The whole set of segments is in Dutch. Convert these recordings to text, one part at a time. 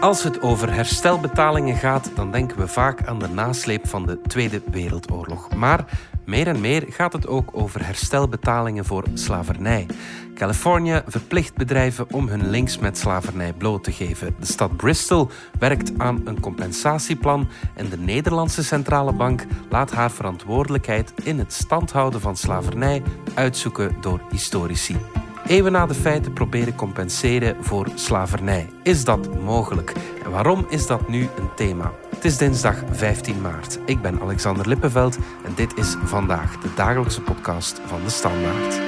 Als het over herstelbetalingen gaat, dan denken we vaak aan de nasleep van de Tweede Wereldoorlog. Maar meer en meer gaat het ook over herstelbetalingen voor slavernij. Californië verplicht bedrijven om hun links met slavernij bloot te geven. De stad Bristol werkt aan een compensatieplan en de Nederlandse Centrale Bank laat haar verantwoordelijkheid in het standhouden van slavernij uitzoeken door historici. Eeuwen na de feiten proberen compenseren voor slavernij. Is dat mogelijk? En waarom is dat nu een thema? Het is dinsdag 15 maart. Ik ben Alexander Lippenveld en dit is vandaag de dagelijkse podcast van de Standaard.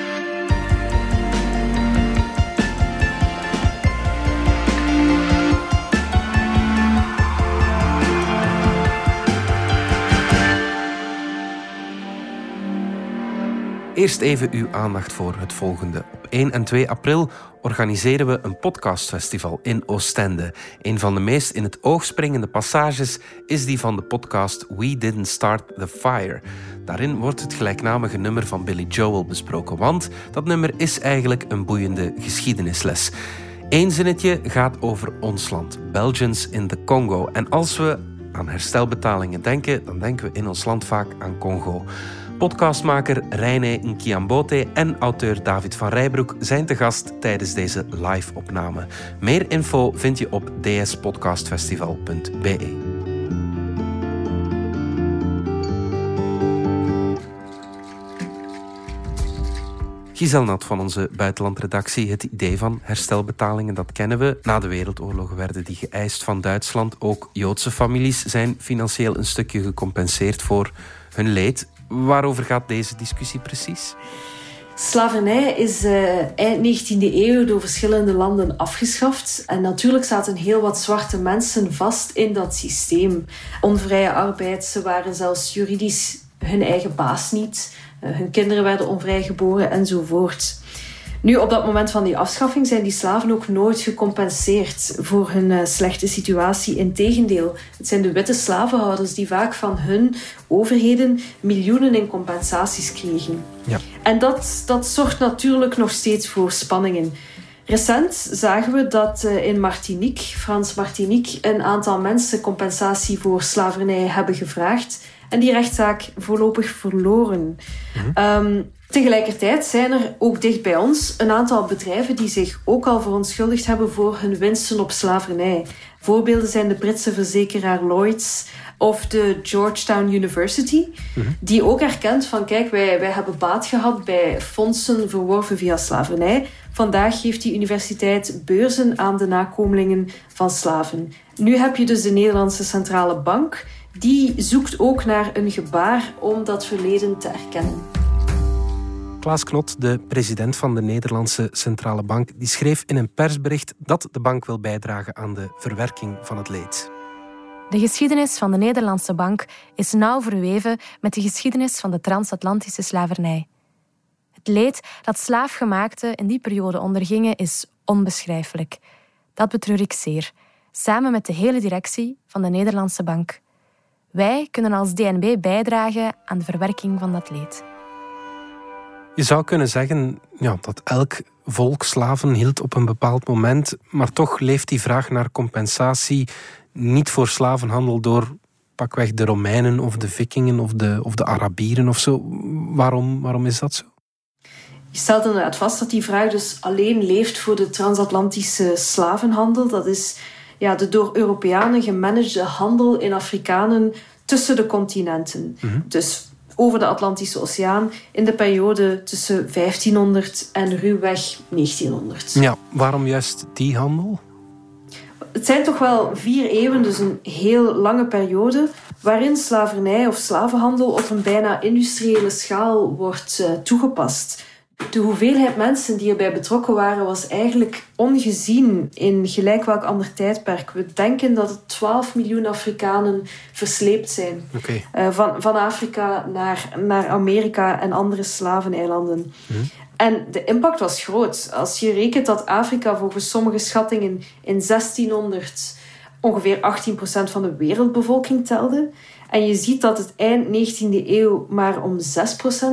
Eerst even uw aandacht voor het volgende. Op 1 en 2 april organiseren we een podcastfestival in Oostende. Een van de meest in het oog springende passages is die van de podcast We Didn't Start the Fire. Daarin wordt het gelijknamige nummer van Billy Joel besproken, want dat nummer is eigenlijk een boeiende geschiedenisles. Eén zinnetje gaat over ons land, Belgians in the Congo. En als we aan herstelbetalingen denken, dan denken we in ons land vaak aan Congo. Podcastmaker Reine Nkiambote en auteur David van Rijbroek zijn te gast tijdens deze live-opname. Meer info vind je op dspodcastfestival.be. Giselle van onze buitenlandredactie. Het idee van herstelbetalingen, dat kennen we. Na de wereldoorlog werden die geëist van Duitsland. Ook Joodse families zijn financieel een stukje gecompenseerd voor hun leed. Waarover gaat deze discussie precies? Slavernij is uh, eind 19e eeuw door verschillende landen afgeschaft. En natuurlijk zaten heel wat zwarte mensen vast in dat systeem. Onvrije arbeid, ze waren zelfs juridisch hun eigen baas niet. Uh, hun kinderen werden onvrij geboren enzovoort. Nu, op dat moment van die afschaffing zijn die slaven ook nooit gecompenseerd voor hun uh, slechte situatie. Integendeel, het zijn de witte slavenhouders die vaak van hun overheden miljoenen in compensaties kregen. Ja. En dat, dat zorgt natuurlijk nog steeds voor spanningen. Recent zagen we dat uh, in Martinique, Frans Martinique, een aantal mensen compensatie voor slavernij hebben gevraagd en die rechtszaak voorlopig verloren. Mhm. Um, Tegelijkertijd zijn er ook dicht bij ons een aantal bedrijven die zich ook al verontschuldigd hebben voor hun winsten op slavernij. Voorbeelden zijn de Britse verzekeraar Lloyds of de Georgetown University, mhm. die ook erkent van kijk, wij, wij hebben baat gehad bij fondsen verworven via slavernij. Vandaag geeft die universiteit beurzen aan de nakomelingen van slaven. Nu heb je dus de Nederlandse Centrale Bank, die zoekt ook naar een gebaar om dat verleden te erkennen. Klaas Knot, de president van de Nederlandse Centrale Bank, die schreef in een persbericht dat de bank wil bijdragen aan de verwerking van het leed. De geschiedenis van de Nederlandse bank is nauw verweven met de geschiedenis van de transatlantische slavernij. Het leed dat slaafgemaakten in die periode ondergingen is onbeschrijfelijk. Dat betreur ik zeer, samen met de hele directie van de Nederlandse bank. Wij kunnen als DNB bijdragen aan de verwerking van dat leed. Je zou kunnen zeggen ja, dat elk volk slaven hield op een bepaald moment, maar toch leeft die vraag naar compensatie niet voor slavenhandel door pakweg de Romeinen of de Vikingen of de, of de Arabieren of zo. Waarom, waarom is dat zo? Je stelt inderdaad vast dat die vraag dus alleen leeft voor de transatlantische slavenhandel. Dat is ja, de door Europeanen gemanagede handel in Afrikanen tussen de continenten. Mhm. Dus over de Atlantische Oceaan in de periode tussen 1500 en ruwweg 1900. Ja, waarom juist die handel? Het zijn toch wel vier eeuwen, dus een heel lange periode, waarin slavernij of slavenhandel op een bijna industriële schaal wordt uh, toegepast. De hoeveelheid mensen die erbij betrokken waren was eigenlijk ongezien in gelijk welk ander tijdperk. We denken dat er 12 miljoen Afrikanen versleept zijn. Okay. Uh, van, van Afrika naar, naar Amerika en andere slaveneilanden. Hmm. En de impact was groot. Als je rekent dat Afrika volgens sommige schattingen in 1600 ongeveer 18% van de wereldbevolking telde en je ziet dat het eind 19e eeuw maar om 6%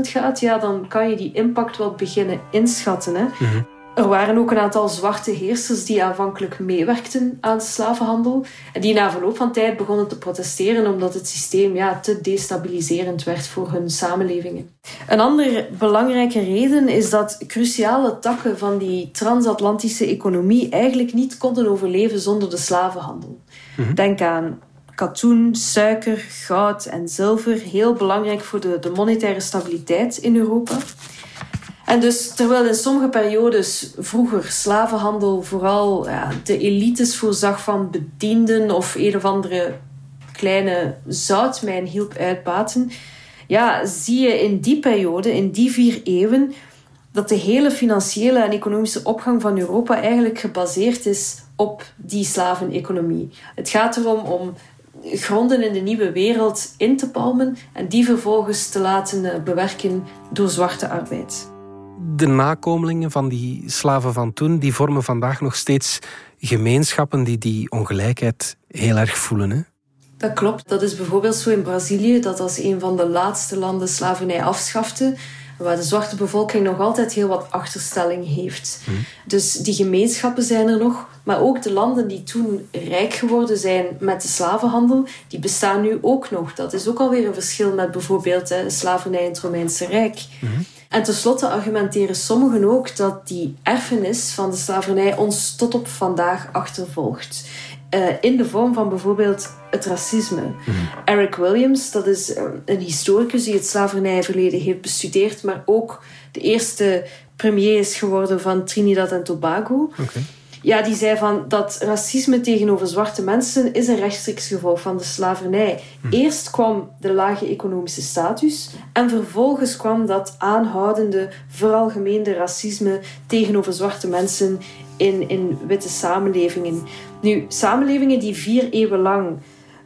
gaat, ja, dan kan je die impact wel beginnen inschatten. Hè? Mhm. Er waren ook een aantal zwarte heersers die aanvankelijk meewerkten aan de slavenhandel en die na verloop van tijd begonnen te protesteren omdat het systeem ja, te destabiliserend werd voor hun samenlevingen. Een andere belangrijke reden is dat cruciale takken van die transatlantische economie eigenlijk niet konden overleven zonder de slavenhandel. Mhm. Denk aan katoen, suiker, goud en zilver, heel belangrijk voor de, de monetaire stabiliteit in Europa. En dus terwijl in sommige periodes vroeger slavenhandel vooral ja, de elites voorzag van bedienden of een of andere kleine zoutmijn hielp uitbaten, ja, zie je in die periode, in die vier eeuwen, dat de hele financiële en economische opgang van Europa eigenlijk gebaseerd is op die slaveneconomie. Het gaat erom om gronden in de nieuwe wereld in te palmen en die vervolgens te laten eh, bewerken door zwarte arbeid de nakomelingen van die slaven van toen, die vormen vandaag nog steeds gemeenschappen die die ongelijkheid heel erg voelen. Hè? Dat klopt. Dat is bijvoorbeeld zo in Brazilië, dat als een van de laatste landen slavernij afschafte, waar de zwarte bevolking nog altijd heel wat achterstelling heeft. Hm. Dus die gemeenschappen zijn er nog, maar ook de landen die toen rijk geworden zijn met de slavenhandel, die bestaan nu ook nog. Dat is ook alweer een verschil met bijvoorbeeld de slavernij in het Romeinse Rijk. Hm. En tenslotte argumenteren sommigen ook dat die erfenis van de slavernij ons tot op vandaag achtervolgt. Uh, in de vorm van bijvoorbeeld het racisme. Mhm. Eric Williams, dat is eh, een historicus die het slavernijverleden heeft bestudeerd, maar ook de eerste premier is geworden van Trinidad en Tobago. Okay ja, die zei van dat racisme tegenover zwarte mensen is een rechtstreeks gevolg van de slavernij. Hm. Eerst kwam de lage economische status en vervolgens kwam dat aanhoudende, veralgemeende racisme tegenover zwarte mensen in, in witte samenlevingen. Nu, samenlevingen die vier eeuwen lang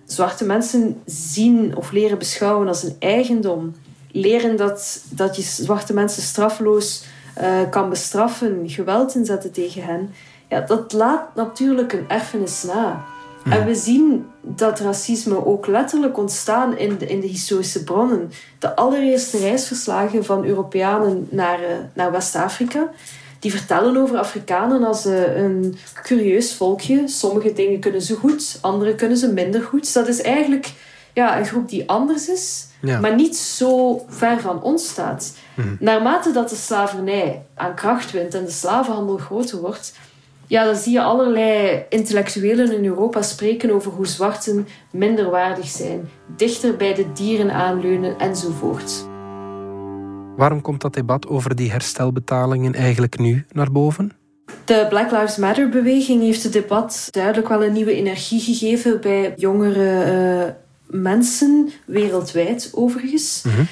zwarte mensen zien of leren beschouwen als een eigendom, leren dat, dat je zwarte mensen straffeloos uh, kan bestraffen, geweld inzetten tegen hen ja, dat laat natuurlijk een erfenis na. En we zien dat racisme ook letterlijk ontstaan in de, in de historische bronnen. De allereerste reisverslagen van Europeanen naar, uh, naar West-Afrika, die vertellen over Afrikanen als uh, een curieus volkje. Sommige dingen kunnen ze goed, andere kunnen ze minder goed. Dat is eigenlijk ja, een groep die anders is, maar niet zo ver van ons staat. Mhm. Naarmate dat de slavernij aan kracht wint en de slavenhandel groter wordt, ja, dan zie je allerlei intellectuelen in Europa spreken over hoe zwarten minderwaardig zijn, dichter bij de dieren aanleunen enzovoort. Waarom komt dat debat over die herstelbetalingen eigenlijk nu naar boven? De Black Lives Matter-beweging heeft het debat duidelijk wel een nieuwe energie gegeven bij jongere uh, mensen, wereldwijd overigens. Mm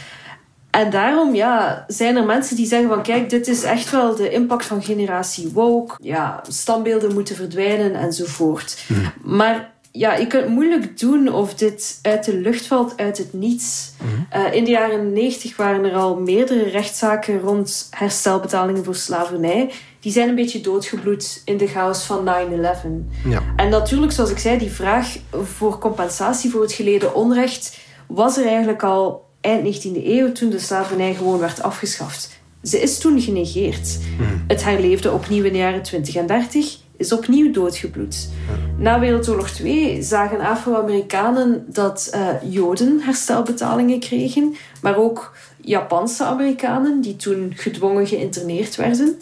en daarom ja, zijn er mensen die zeggen van kijk, dit is echt wel de impact van generatie woke. Ja, standbeelden moeten verdwijnen enzovoort. Mhm. Maar ja, je kunt moeilijk doen of dit uit de lucht valt, uit het niets. Mhm. Eh, in de jaren 90 waren er al meerdere rechtszaken rond herstelbetalingen voor slavernij. Die zijn een beetje doodgebloed in de chaos van 9-11. Ja. En natuurlijk, zoals ik zei, die vraag voor compensatie voor het geleden onrecht was er eigenlijk al eind 19e eeuw, toen de slavernij gewoon werd afgeschaft. Ze is toen genegeerd. Hmm. Het herleefde opnieuw in de jaren 20 en 30, is opnieuw doodgebloed. Na Wereldoorlog 2 zagen Afro-Amerikanen dat uh, Joden herstelbetalingen kregen, maar ook Japanse Amerikanen die toen gedwongen geïnterneerd werden.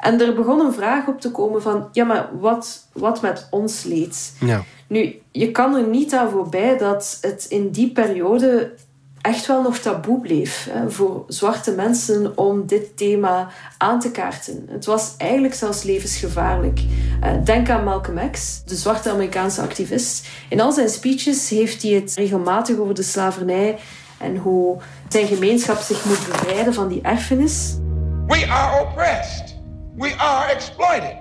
En er begon een vraag op te komen van, ja, maar wat, wat met ons leed? Ja. Nu, je kan er niet aan voorbij dat het in die periode echt wel nog taboe bleef voor zwarte mensen om dit thema aan te kaarten. Het was eigenlijk zelfs levensgevaarlijk. Uh, denk aan Malcolm X, de zwarte Amerikaanse activist. In al zijn speeches heeft hij het regelmatig over de slavernij en hoe zijn gemeenschap zich moet bevrijden van die erfenis. We are oppressed. We are exploited.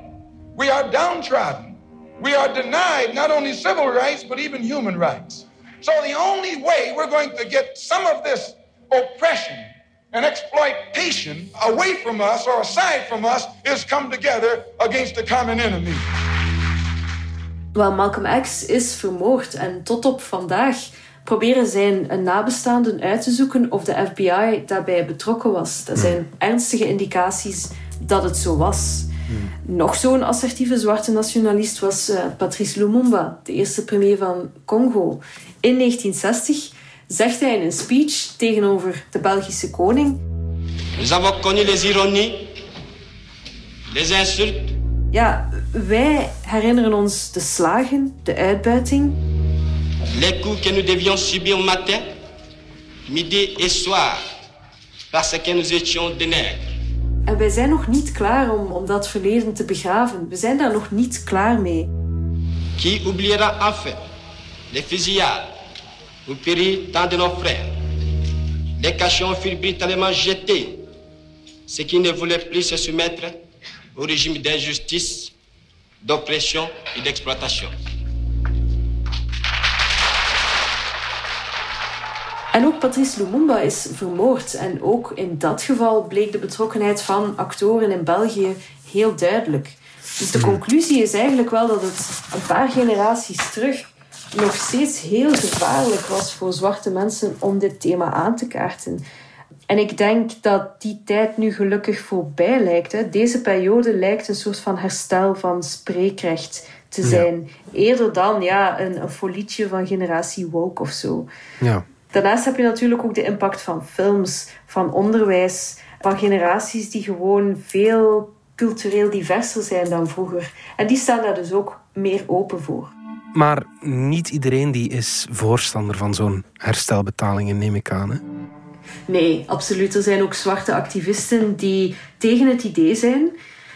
We are downtrodden. We are denied not only civil rights but even human rights. So the only way we're going to get some of this oppression and exploitation away from us or aside from us is come together against the common enemy. Wel, Malcolm X is vermoord en tot op vandaag proberen zijn nabestaanden uit te zoeken of de FBI daarbij betrokken was. Er zijn ernstige indicaties dat het zo was. Nog zo'n assertieve zwarte nationalist was uh, Patrice Lumumba, de eerste premier van Congo. In 1960 zegt hij in een speech tegenover de Belgische koning... Nous avons connu les ironies, les insultes... Ja, wij herinneren ons de slagen, de uitbuiting... Les coups que nous devions subir matin, midi et soir, parce que nous étions des nègres. En wij zijn nog niet klaar om, om dat verleden te begraven. We zijn daar nog niet klaar mee. Qui oubliera enfin les fusillades où périt tant de nos frères? Les cachons furent brutalement jetés. Ceux qui ne voulaient plus se soumettre au régime d'injustice, d'oppression et d'exploitation. En ook Patrice Lumumba is vermoord. En ook in dat geval bleek de betrokkenheid van actoren in België heel duidelijk. Dus de conclusie is eigenlijk wel dat het een paar generaties terug nog steeds heel gevaarlijk was voor zwarte mensen om dit thema aan te kaarten. En ik denk dat die tijd nu gelukkig voorbij lijkt. Deze periode lijkt een soort van herstel van spreekrecht te zijn. Eerder dan ja, een, een folietje van generatie woke of zo. Ja. Daarnaast heb je natuurlijk ook de impact van films, van onderwijs, van generaties die gewoon veel cultureel diverser zijn dan vroeger. En die staan daar dus ook meer open voor. Maar niet iedereen die is voorstander van zo'n herstelbetalingen, neem ik aan. Hè? Nee, absoluut. Er zijn ook zwarte activisten die tegen het idee zijn.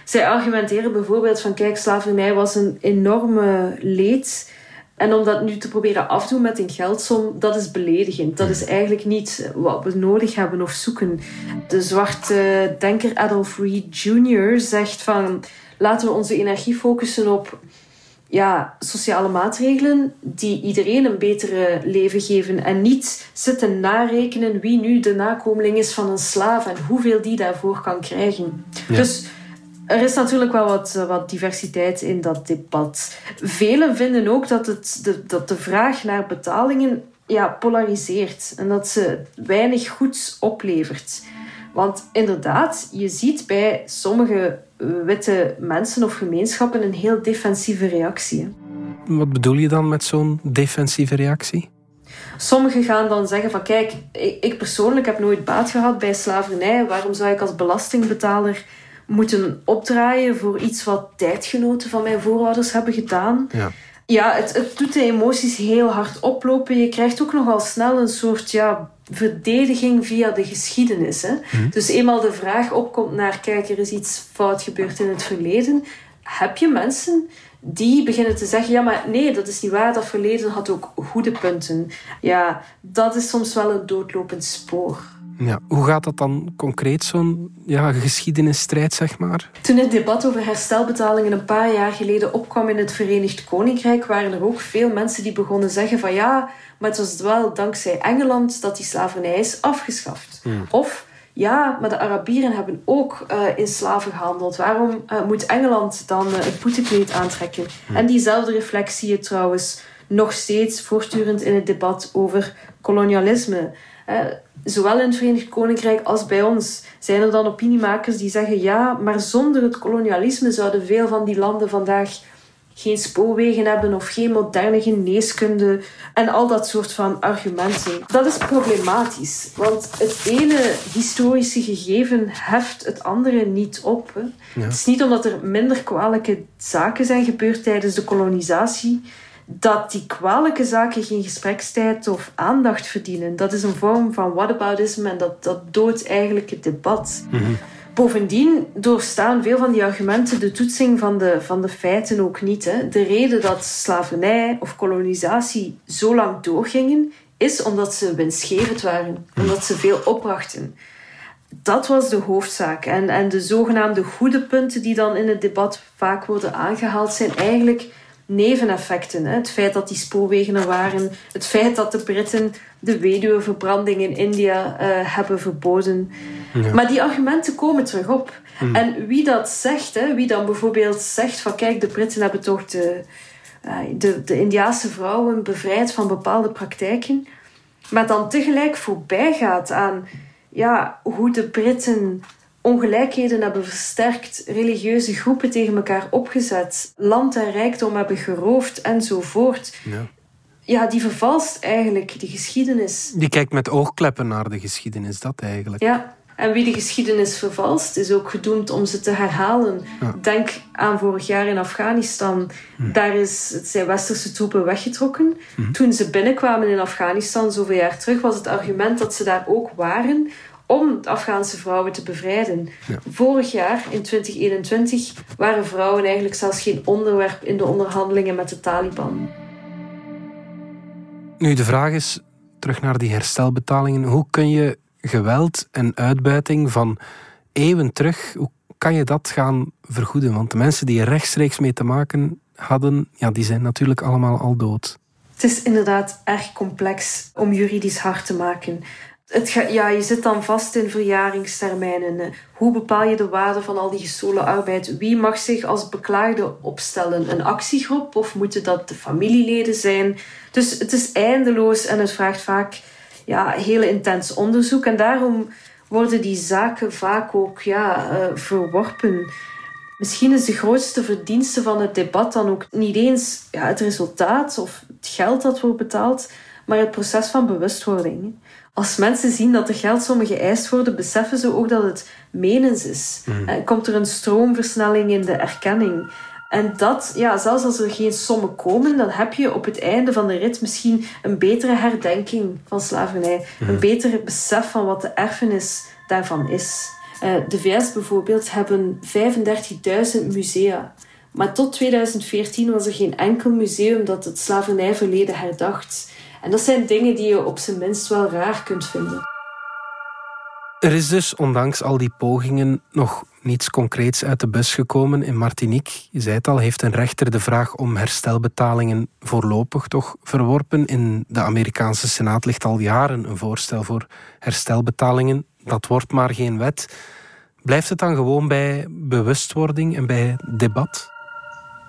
Zij argumenteren bijvoorbeeld van kijk, slavernij was een enorme leed en om dat nu te proberen afdoen met een geldsom, dat is beledigend. Dat is eigenlijk niet wat we nodig hebben of zoeken. De zwarte denker Adolf Reed Jr. zegt van laten we onze energie focussen op ja, sociale maatregelen die iedereen een betere leven geven en niet zitten narekenen wie nu de nakomeling is van een slaaf en hoeveel die daarvoor kan krijgen. Dus er is natuurlijk wel wat, eh, wat diversiteit in dat debat. Velen vinden ook dat, het, de, dat de vraag naar betalingen ja, polariseert en dat ze weinig goeds oplevert. Want inderdaad, je ziet bij sommige witte mensen of gemeenschappen een heel defensieve reactie. Wat bedoel je dan met zo'n defensieve reactie? Sommigen gaan dan zeggen van kijk, ik persoonlijk heb nooit baat gehad bij slavernij. Waarom zou ik als belastingbetaler moeten opdraaien voor iets wat tijdgenoten van mijn voorouders hebben gedaan. Ja. Ja, het, het doet de emoties heel hard oplopen. Je krijgt ook nogal snel een soort ja, verdediging via de geschiedenis. Hè? Mhm. Dus eenmaal de vraag opkomt naar, kijk, er is iets fout gebeurd in het verleden. Heb je mensen die beginnen te zeggen: ja, maar nee, dat is niet waar. Dat verleden had ook goede punten. Ja, dat is soms wel een doodlopend spoor. Ja, hoe gaat dat dan concreet, zo'n ja, geschiedenisstrijd, zeg maar? Toen het debat over herstelbetalingen een paar jaar geleden opkwam in het Verenigd Koninkrijk, waren er ook veel mensen die begonnen zeggen van ja, maar het was wel dankzij Engeland dat die slavernij is afgeschaft. Hmm. Of ja, maar de Arabieren hebben ook uh, in slaven gehandeld. Waarom uh, moet Engeland dan uh, een poetekleed aantrekken? Hmm. En diezelfde reflectie je trouwens nog steeds voortdurend in het debat over kolonialisme zowel in het Verenigd Koninkrijk als bij ons zijn er dan opiniemakers die zeggen ja, maar zonder het kolonialisme zouden veel van die landen vandaag geen spoorwegen hebben of geen moderne geneeskunde en al dat soort van argumenten. Dat is problematisch, want het ene historische gegeven heft het andere niet op. Hè. Het is niet omdat er minder kwalijke zaken zijn gebeurd tijdens de kolonisatie dat die kwalijke zaken geen gesprekstijd of aandacht verdienen. Dat is een vorm van whataboutisme en dat, dat doodt eigenlijk het debat. Mhm. Bovendien doorstaan veel van die argumenten de toetsing van de, van de feiten ook niet. Hè. De reden dat slavernij of kolonisatie zo lang doorgingen, is omdat ze winstgevend waren, omdat ze veel opbrachten. Dat was de hoofdzaak. En, en de zogenaamde goede punten die dan in het debat vaak worden aangehaald, zijn eigenlijk neveneffecten. Hè? Het feit dat die spoorwegen er waren, het feit dat de Britten de weduweverbranding in India uh, hebben verboden. Maar die argumenten komen terug op. Hmm. En wie dat zegt, hè, wie dan bijvoorbeeld zegt van kijk, de Britten hebben toch de, uh, de, de Indiaanse vrouwen bevrijd van bepaalde praktijken, maar dan tegelijk voorbij gaat aan ja, hoe de Britten ongelijkheden hebben versterkt, religieuze groepen tegen elkaar opgezet, land en rijkdom hebben geroofd enzovoort. Ja. Ja, die vervalst eigenlijk de geschiedenis. Die kijkt met oogkleppen naar de geschiedenis, dat eigenlijk. Ja, en wie de geschiedenis vervalst, is ook gedoemd om ze te herhalen. Denk aan vorig jaar in Afghanistan. Hm. Daar is, het zijn westerse troepen weggetrokken. Hm. Toen ze binnenkwamen in Afghanistan, zoveel jaar terug, was het argument dat ze daar ook waren om Afghaanse vrouwen te bevrijden. Vorig jaar, in 2021, waren vrouwen eigenlijk zelfs geen onderwerp in de onderhandelingen met de Taliban. Nu, de vraag is, terug naar die herstelbetalingen. Hoe kun je geweld en uitbuiting van eeuwen terug, hoe kan je dat gaan vergoeden? Want de mensen die er rechtstreeks mee te maken hadden, ja, die zijn natuurlijk allemaal al dood. Het is inderdaad erg complex om juridisch hard te maken. Het ja, je zit dan vast in verjaringstermijnen. Hoe bepaal je de waarde van al die gestolen arbeid? Wie mag zich als beklaagde opstellen? Een actiegroep of moeten dat de familieleden zijn? Dus het is eindeloos en het vraagt vaak ja, heel intens onderzoek. En daarom worden die zaken vaak ook ja, uh, verworpen. Misschien is de grootste verdienste van het debat dan ook niet eens ja, het resultaat of het geld dat wordt betaald, maar het proces van bewustwording. Als mensen zien dat er geldsommen geëist worden, beseffen ze ook dat het menens is. Mm. En komt er een stroomversnelling in de erkenning. En dat, ja, zelfs als er geen sommen komen, dan heb je op het einde van de rit misschien een betere herdenking van slavernij. Een mhm. beter besef van wat de erfenis daarvan is. Uh, de VS bijvoorbeeld hebben 35.000 musea. Maar tot 2014 was er geen enkel museum dat het slavernijverleden herdacht. En dat zijn dingen die je op zijn minst wel raar kunt vinden. Er is dus, ondanks al die pogingen, nog niets concreets uit de bus gekomen in Martinique. Je zei het al, heeft een rechter de vraag om herstelbetalingen voorlopig toch verworpen. In de Amerikaanse Senaat ligt al jaren een voorstel voor herstelbetalingen. Dat wordt maar geen wet. Blijft het dan gewoon bij bewustwording en bij debat?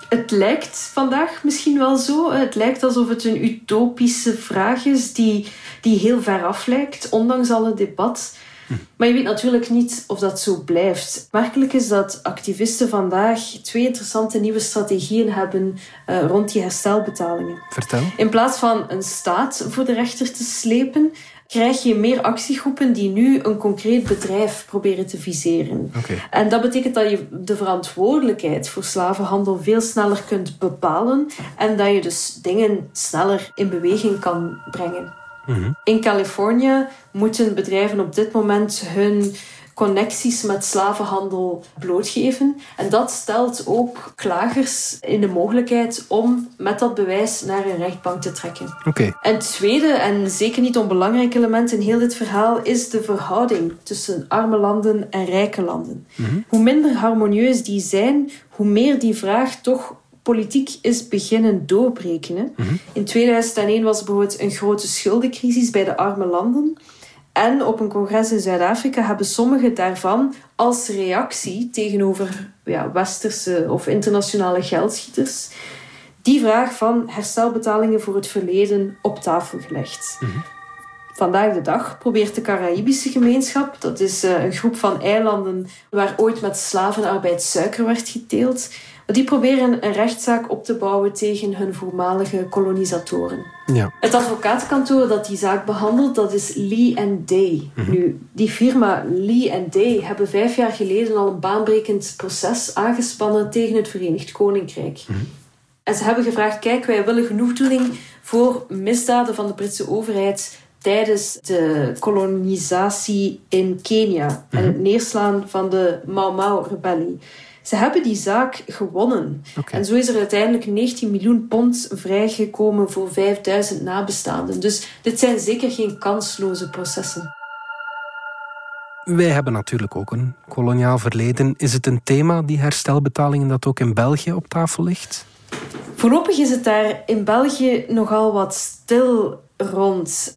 Het lijkt vandaag misschien wel zo. Het lijkt alsof het een utopische vraag is die, die heel ver af lijkt, ondanks alle debat. Maar je weet natuurlijk niet of dat zo blijft. Werkelijk is dat activisten vandaag twee interessante nieuwe strategieën hebben uh, rond die herstelbetalingen. Vertel. In plaats van een staat voor de rechter te slepen, krijg je meer actiegroepen die nu een concreet bedrijf proberen te viseren. Okay. En dat betekent dat je de verantwoordelijkheid voor slavenhandel veel sneller kunt bepalen en dat je dus dingen sneller in beweging kan brengen. In Californië moeten bedrijven op dit moment hun connecties met slavenhandel blootgeven. En dat stelt ook klagers in de mogelijkheid om met dat bewijs naar een rechtbank te trekken. Okay. En het tweede, en zeker niet onbelangrijk element in heel dit verhaal, is de verhouding tussen arme landen en rijke landen. Mhm. Hoe minder harmonieus die zijn, hoe meer die vraag toch politiek is beginnen doorbreken. Mhm. In 2001 was er bijvoorbeeld een grote schuldencrisis bij de arme landen. En op een congres in Zuid-Afrika hebben sommigen daarvan als reactie tegenover ja, westerse of internationale geldschieters die vraag van herstelbetalingen voor het verleden op tafel gelegd. Mhm. Vandaag de dag probeert de Caraïbische gemeenschap, dat is eh, een groep van eilanden waar ooit met slavenarbeid suiker werd geteeld, die proberen een rechtszaak op te bouwen tegen hun voormalige kolonisatoren. Ja. Het advocatenkantoor dat die zaak behandelt, dat is Lee Day. Mhm. Nu, die firma Lee Day hebben vijf jaar geleden al een baanbrekend proces aangespannen tegen het Verenigd Koninkrijk. Mhm. En ze hebben gevraagd, kijk, wij willen genoegdoening voor misdaden van de Britse overheid tijdens de kolonisatie in Kenia en het mhm. neerslaan van de Mau Mau-rebellie. Ze hebben die zaak gewonnen. En zo is er uiteindelijk 19 miljoen pond vrijgekomen voor 5000 nabestaanden. Dus dit zijn zeker geen kansloze processen. Wij hebben natuurlijk ook een koloniaal verleden. Is het een thema, die herstelbetalingen, dat ook in België op tafel ligt? Voorlopig is het daar in België nogal wat stil rond.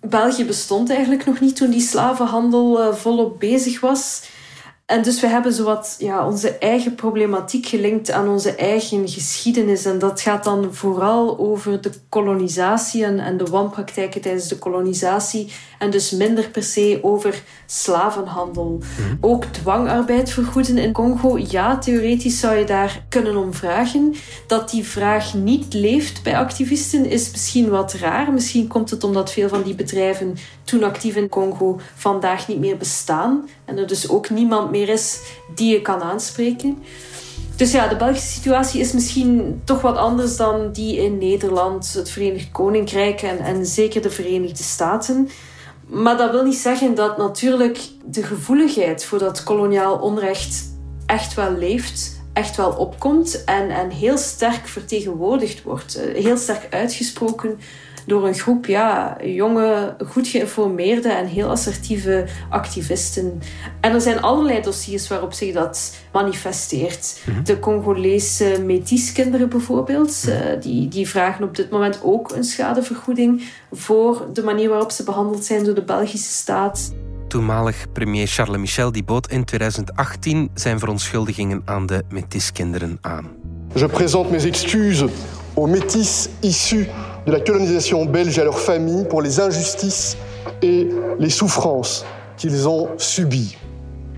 België bestond eigenlijk nog niet toen die slavenhandel eh, volop bezig was. En dus we hebben zowat ja, onze eigen problematiek gelinkt aan onze eigen geschiedenis. En dat gaat dan vooral over de kolonisatie en, en de wanpraktijken tijdens de kolonisatie. En dus minder per se over slavenhandel. Mhm. Ook dwangarbeid vergoeden in Congo. Ja, theoretisch zou je daar kunnen om vragen. Dat die vraag niet leeft bij activisten is misschien wat raar. Misschien komt het omdat veel van die bedrijven toen actief in Congo vandaag niet meer bestaan. En er dus ook niemand meer is die je kan aanspreken. Dus ja, de Belgische situatie is misschien toch wat anders dan die in Nederland, het Verenigd Koninkrijk en, en zeker de Verenigde Staten. Maar dat wil niet zeggen dat natuurlijk de gevoeligheid voor dat koloniaal onrecht echt wel leeft, echt wel opkomt en, en heel sterk vertegenwoordigd wordt. Eh, heel sterk uitgesproken door een groep ja, jonge, goed geïnformeerde en heel assertieve activisten. En er zijn allerlei dossiers waarop zich dat manifesteert. Mhm. De Congolese Métis-kinderen bijvoorbeeld, mhm. eh, die, die vragen op dit moment ook een schadevergoeding voor de manier waarop ze behandeld zijn door de Belgische staat. Toenmalig premier Charles Michel die bood in 2018 zijn verontschuldigingen aan de Métis-kinderen aan. Je présente mes excuses aux Métis issus de la colonisation belge à leurs familles pour les injustices et les souffrances qu'ils ont subies.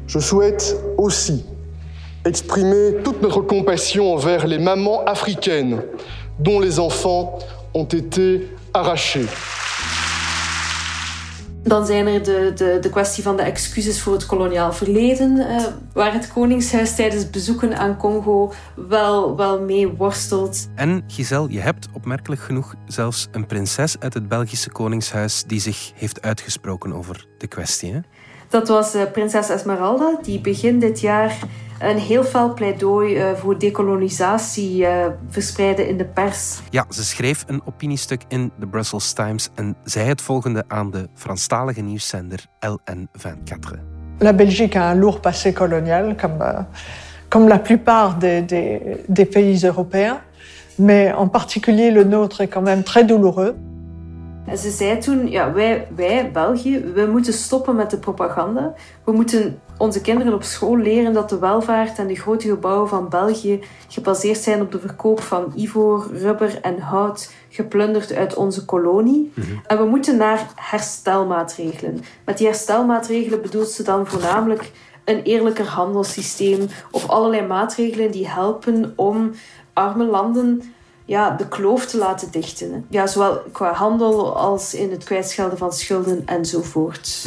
Je souhaite aussi exprimer toute notre compassion envers les mamans africaines dont les enfants ont été arrachés. Dan zijn er de, de, de kwestie van de excuses voor het koloniaal verleden, uh, waar het Koningshuis tijdens bezoeken aan Congo wel, wel mee worstelt. En Giselle, je hebt opmerkelijk genoeg zelfs een prinses uit het Belgische Koningshuis die zich heeft uitgesproken over de kwestie. Hè? Dat was uh, prinses Esmeralda, die begin dit jaar een heel fel pleidooi uh, voor dekolonisatie uh, verspreiden in de pers. Ja, ze schreef een opiniestuk in de Brussels Times en zei het volgende aan de Franstalige nieuwszender LN24. La Belgique a un lourd passé colonial, comme, euh, comme la plupart des, des, des pays européens, mais en particulier le nôtre est quand même très douloureux. En ze zei toen, ja, wij, wij, België, we moeten stoppen met de propaganda. We moeten onze kinderen op school leren dat de welvaart en de grote gebouwen van België gebaseerd zijn op de verkoop van ivoor, rubber en hout geplunderd uit onze kolonie. Mhm. En we moeten naar herstelmaatregelen. Met die herstelmaatregelen bedoelt ze dan voornamelijk een eerlijker handelssysteem of allerlei maatregelen die helpen om arme landen ja, de kloof te laten dichten. Ja, zowel qua handel als in het kwijtschelden van schulden enzovoort.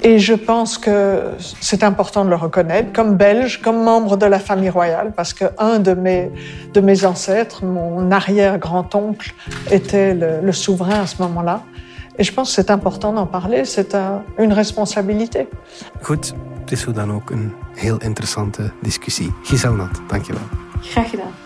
Et je pense que c'est important de le reconnaître, comme belge, comme membre de la famille royale, parce que un de mes, de mes ancêtres, mon arrière-grand-oncle, était le, le souverain à ce moment-là. Et je pense que c'est important d'en parler, c'est un, une responsabilité. Goed, het is hoe dan ook een heel interessante discussie. Giselle Nat, dankjewel. Graag gedaan.